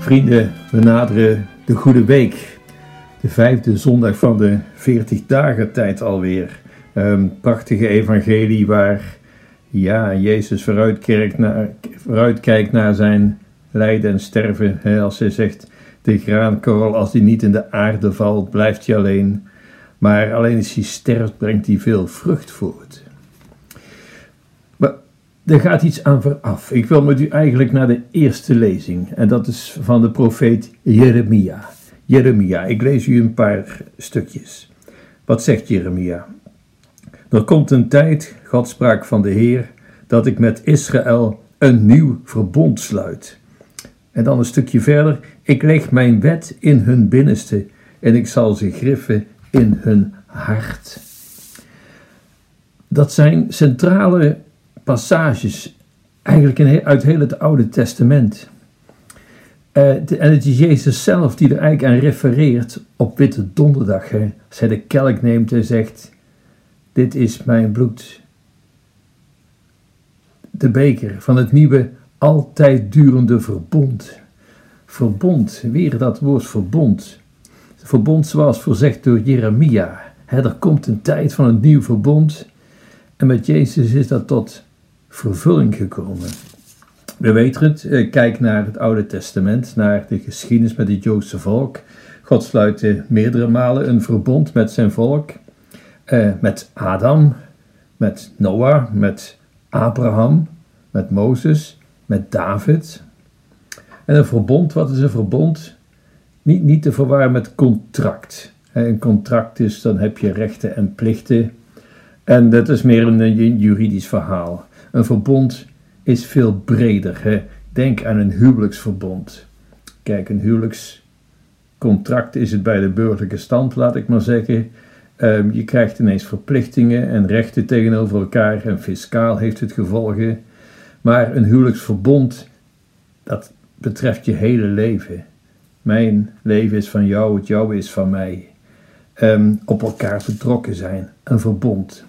Vrienden, we naderen de Goede Week. De vijfde zondag van de 40 dagen tijd alweer. Een prachtige evangelie waar ja, Jezus vooruitkijkt naar, naar zijn lijden en sterven. als hij zegt, de graankorrel als die niet in de aarde valt, blijft hij alleen. Maar alleen als hij sterft, brengt hij veel vrucht voort. Maar er gaat iets aan vooraf. Ik wil met u eigenlijk naar de eerste lezing. En dat is van de profeet Jeremia. Jeremia, ik lees u een paar stukjes. Wat zegt Jeremia? Er komt een tijd, God sprak van de Heer, dat ik met Israël een nieuw verbond sluit. En dan een stukje verder, ik leg mijn wet in hun binnenste en ik zal ze griffen in hun hart. Dat zijn centrale passages, eigenlijk uit heel het Oude Testament. Uh, en het is Jezus zelf die er eigenlijk aan refereert op Witte Donderdag. Hè. Als hij de kelk neemt en zegt: Dit is mijn bloed. De beker van het nieuwe, altijd durende verbond. Verbond, weer dat woord verbond. Verbond zoals voorzegd door Jeremia. er komt een tijd van een nieuw verbond. En met Jezus is dat tot vervulling gekomen. We weten het, eh, kijk naar het Oude Testament, naar de geschiedenis met het Joodse volk. God sluit meerdere malen een verbond met zijn volk. Eh, met Adam, met Noah, met Abraham, met Mozes, met David. En een verbond, wat is een verbond? Niet, niet te verwarren met contract. Een contract is, dan heb je rechten en plichten. En dat is meer een juridisch verhaal. Een verbond is veel breder. Hè? Denk aan een huwelijksverbond. Kijk, een huwelijkscontract is het bij de burgerlijke stand, laat ik maar zeggen. Ehm, je krijgt ineens verplichtingen en rechten tegenover elkaar en fiscaal heeft het gevolgen. Maar een huwelijksverbond, dat betreft je hele leven. Mijn leven is van jou, het jouwe is van mij. Um, op elkaar betrokken zijn, een verbond.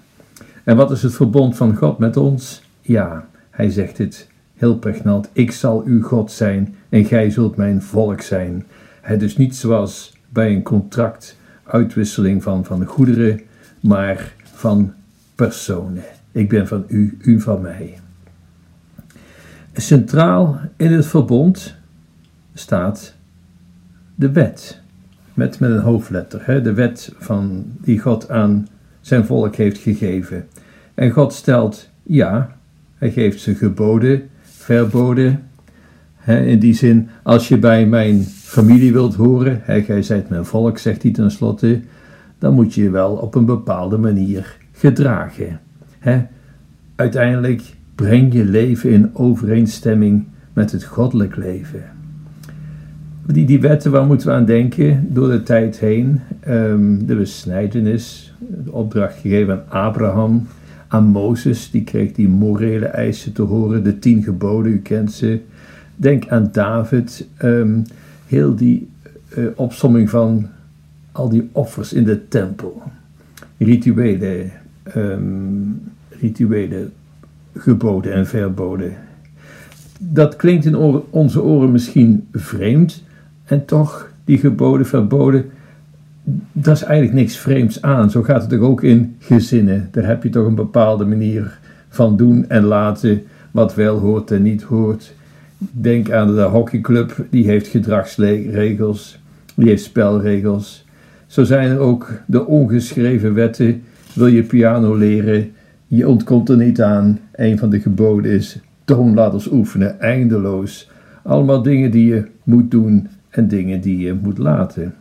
En wat is het verbond van God met ons? Ja, hij zegt het heel pregnant: Ik zal uw God zijn en gij zult mijn volk zijn. Het is niet zoals bij een contract, uitwisseling van, van goederen, maar van personen. Ik ben van u, u van mij. Centraal in het verbond staat de wet. Met, met een hoofdletter. Hè? De wet van, die God aan zijn volk heeft gegeven. En God stelt, ja, hij geeft ze geboden, verboden. in die zin, als je bij mijn familie wilt horen, he, gij zijt mijn volk, zegt hij tenslotte, dan moet je je wel op een bepaalde manier gedragen. uiteindelijk breng je leven in overeenstemming met het goddelijk leven. Die, die wetten, waar moeten we aan denken? Door de tijd heen, um, de besnijdenis, de opdracht gegeven aan Abraham, aan Mozes, die kreeg die morele eisen te horen, de tien geboden, u kent ze. Denk aan David, ehm, heel die uh, opsomming van al die offers in de tempel. Rituelen, um, rituelen, geboden en verboden. Dat klinkt in onze oren misschien vreemd, en toch, die geboden, verboden, dat is eigenlijk niks vreemds aan. Zo gaat het toch ook in gezinnen. Daar heb je toch een bepaalde manier van doen en laten wat wel hoort en niet hoort. Denk aan de hockeyclub, die heeft gedragsregels, die heeft spelregels. Zo zijn er ook de ongeschreven wetten. Wil je piano leren, je ontkomt er niet aan. Een van de geboden is toonladders oefenen, eindeloos. Allemaal dingen die je moet doen en dingen die je moet laten.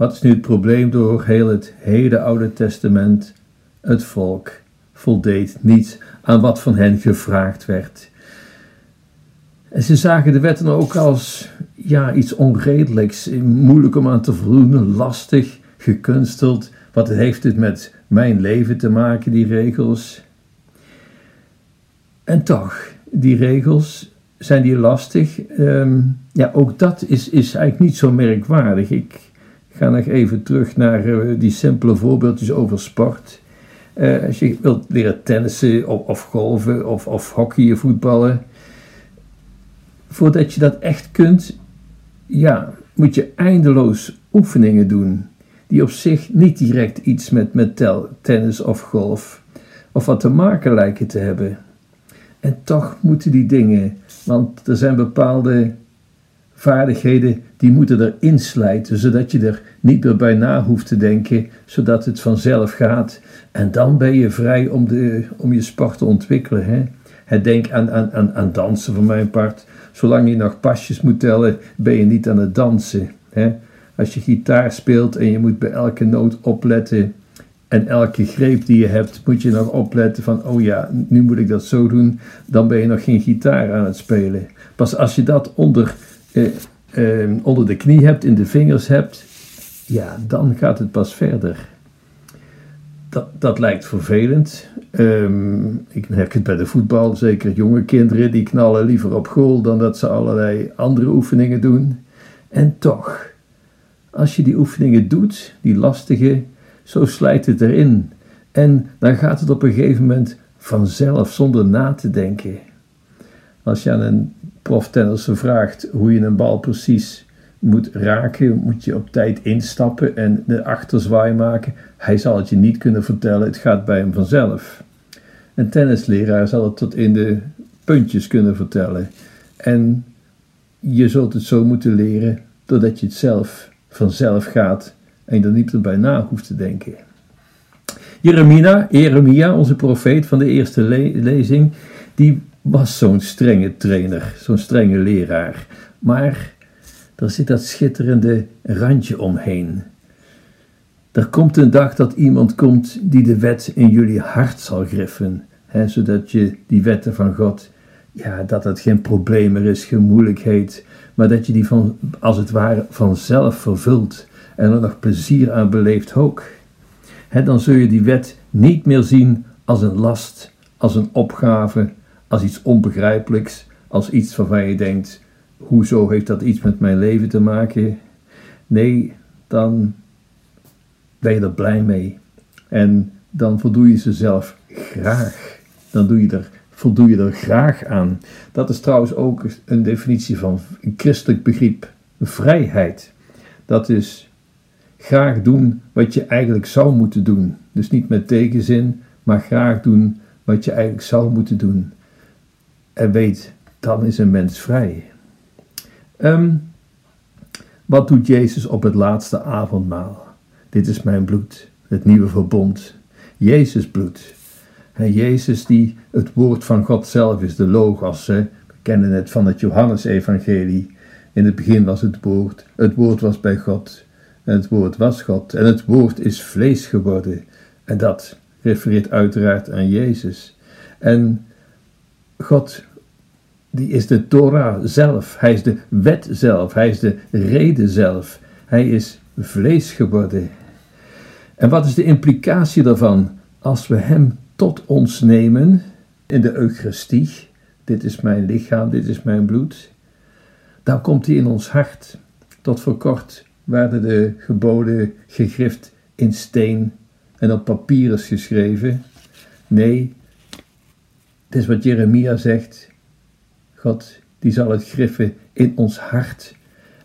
Wat is nu het probleem door heel het hele Oude Testament? Het volk voldeed niet aan wat van hen gevraagd werd. En ze zagen de wetten ook als ja, iets onredelijks, moeilijk om aan te voldoen, lastig, gekunsteld. Wat heeft het met mijn leven te maken, die regels? En toch, die regels, zijn die lastig? Um, ja, ook dat is, is eigenlijk niet zo merkwaardig. Ik ga nog even terug naar uh, die simpele voorbeeldjes over sport. Uh, als je wilt leren tennissen of, of golven of, of voetballen. voordat je dat echt kunt, ja, moet je eindeloos oefeningen doen. Die op zich niet direct iets met, met tennis of golf of wat te maken lijken te hebben. En toch moeten die dingen, want er zijn bepaalde vaardigheden die moeten er inslijten, zodat je er niet meer bij na hoeft te denken, zodat het vanzelf gaat. En dan ben je vrij om, de, om je sport te ontwikkelen. Hè? Het denk aan, aan, aan, aan dansen voor mijn part. Zolang je nog pasjes moet tellen, ben je niet aan het dansen. Hè? Als je gitaar speelt en je moet bij elke noot opletten en elke greep die je hebt, moet je nog opletten van, oh ja, nu moet ik dat zo doen, dan ben je nog geen gitaar aan het spelen. Pas als je dat onder, eh, eh, onder de knie hebt, in de vingers hebt, ja, dan gaat het pas verder. Dat, dat lijkt vervelend. Um, ik merk het bij de voetbal, zeker jonge kinderen, die knallen liever op goal dan dat ze allerlei andere oefeningen doen. En toch, als je die oefeningen doet, die lastige, zo slijt het erin. En dan gaat het op een gegeven moment vanzelf, zonder na te denken. Als je aan een proftennisser vraagt hoe je een bal precies moet raken, moet je op tijd instappen en de achterzwaai maken. Hij zal het je niet kunnen vertellen, het gaat bij hem vanzelf. Een tennisleraar zal het tot in de puntjes kunnen vertellen. En je zult het zo moeten leren doordat je het zelf vanzelf gaat en je er niet erbij na hoeft te denken. Jeremia, Jeremia, onze profeet van de eerste lezing, die was zo'n strenge trainer, zo'n strenge leraar. Maar er zit dat schitterende randje omheen. Er komt een dag dat iemand komt die de wet in jullie hart zal griffen, hè, zodat je die wetten van God, ja, dat het geen probleem meer is, geen moeilijkheid, maar dat je die van, als het ware vanzelf vervult en er nog plezier aan beleeft ook. Hè, dan zul je die wet niet meer zien als een last, als een opgave, als iets onbegrijpelijks, als iets waarvan je denkt, hoezo heeft dat iets met mijn leven te maken? Nee, dan ben je er blij mee. En dan voldoe je ze zelf graag. Dan doe je er, voldoe je er graag aan. Dat is trouwens ook een definitie van een christelijk begrip vrijheid. Dat is graag doen wat je eigenlijk zou moeten doen. Dus niet met tegenzin, maar graag doen wat je eigenlijk zou moeten doen. En weet, dan is een mens vrij. Um, wat doet Jezus op het laatste avondmaal? Dit is mijn bloed, het nieuwe verbond. Jezus bloed. En Jezus die het woord van God zelf is, de logos. Hè? We kennen het van het Johannesevangelie. In het begin was het woord, het woord was bij God. En het woord was God. En het woord is vlees geworden. En dat refereert uiteraard aan Jezus. En God die is de Torah zelf. Hij is de wet zelf. Hij is de reden zelf. Hij is vlees geworden. En wat is de implicatie daarvan als we Hem tot ons nemen in de Eucharistie? Dit is mijn lichaam, dit is mijn bloed. Dan komt Hij in ons hart. Tot voor kort werden de geboden gegrift in steen en op papier is geschreven. Nee, het is wat Jeremia zegt. God, die zal het griffen in ons hart.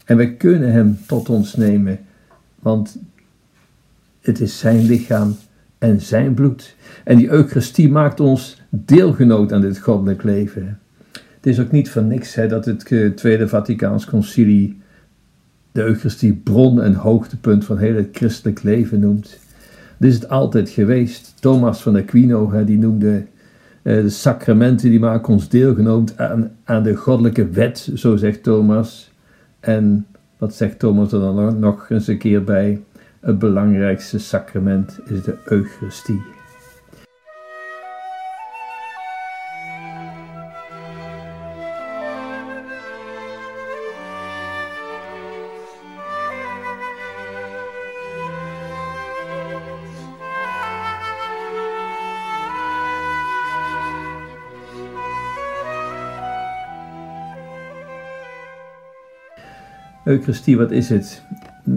En wij kunnen Hem tot ons nemen, want het is Zijn lichaam en Zijn bloed. En die Eucharistie maakt ons deelgenoot aan dit goddelijk leven. Het is ook niet van niks hè, dat het eh, Tweede Vaticaans Concilie de Eucharistie bron en hoogtepunt van heel het christelijk leven noemt. Dit is het altijd geweest. Thomas van Aquino hè, die noemde de sacramenten die maken ons deelgenomen aan, aan de goddelijke wet, zo zegt Thomas. En wat zegt Thomas er dan nog eens een keer bij? Het belangrijkste sacrament is de Eucharistie. Eucharistie, wat is het?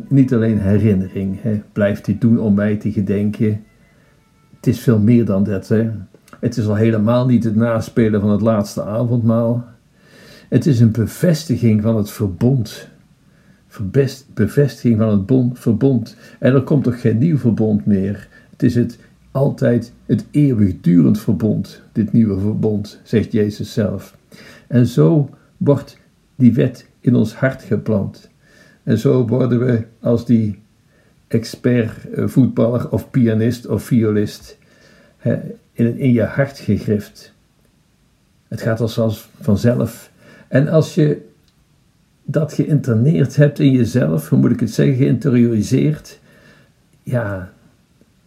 Niet alleen herinnering. Hè? Blijft dit doen om mij te gedenken. Het is veel meer dan dat. Hè? Het is al helemaal niet het naspelen van het laatste avondmaal. Het is een bevestiging van het verbond. Verbest, bevestiging van het bond, verbond. En er komt toch geen nieuw verbond meer. Het is het altijd het eeuwigdurend verbond, dit nieuwe verbond, zegt Jezus zelf. En zo wordt die wet in ons hart geplant. En zo worden we als die expert eh, voetballer of pianist of violist in, je hart gegrift. Het gaat als vanzelf. En als je dat geïnterneerd hebt in jezelf, hoe moet ik het zeggen, geïnterioriseerd, ja,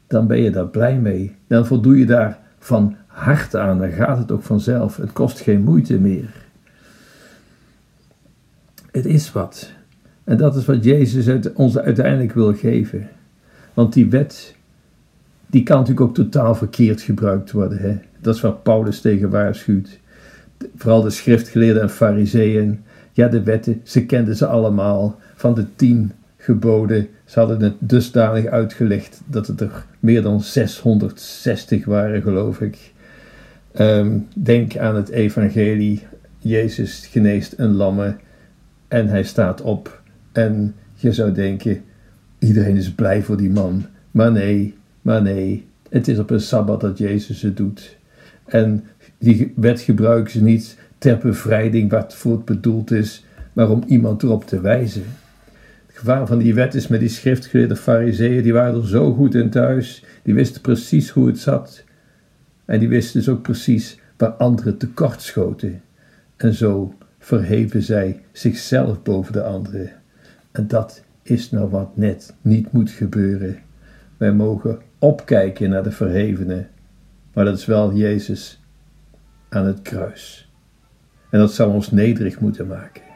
dan ben je daar blij mee. Dan voldoe je daar van hart aan, dan gaat het ook vanzelf. Het kost geen moeite meer. Het is wat. En dat is wat Jezus ons uiteindelijk wil geven. Want die wet, die kan natuurlijk ook totaal verkeerd gebruikt worden. Hè? Dat is waar Paulus tegen waarschuwt. Vooral de schriftgeleerden en fariseeën. Ja, de wetten, ze kenden ze allemaal. Van de tien geboden, ze hadden het dusdanig uitgelegd dat het er meer dan 660 waren, geloof ik. Ehm, denk aan het evangelie. Jezus geneest een lamme en hij staat op. En je zou denken, iedereen is blij voor die man. Maar nee, maar nee. Het is op een Sabbat dat Jezus het doet. En die wet gebruiken ze niet ter bevrijding wat voor het bedoeld is, maar om iemand erop te wijzen. Het gevaar van die wet is met die schriftgeleerde fariseeën, die waren er zo goed in thuis, die wisten precies hoe het zat. En die wisten dus ook precies waar anderen tekort schoten. En zo verheven zij zichzelf boven de anderen. En dat is nou wat net niet moet gebeuren. Wij mogen opkijken naar de verhevenen, maar dat is wel Jezus aan het kruis. En dat zal ons nederig moeten maken.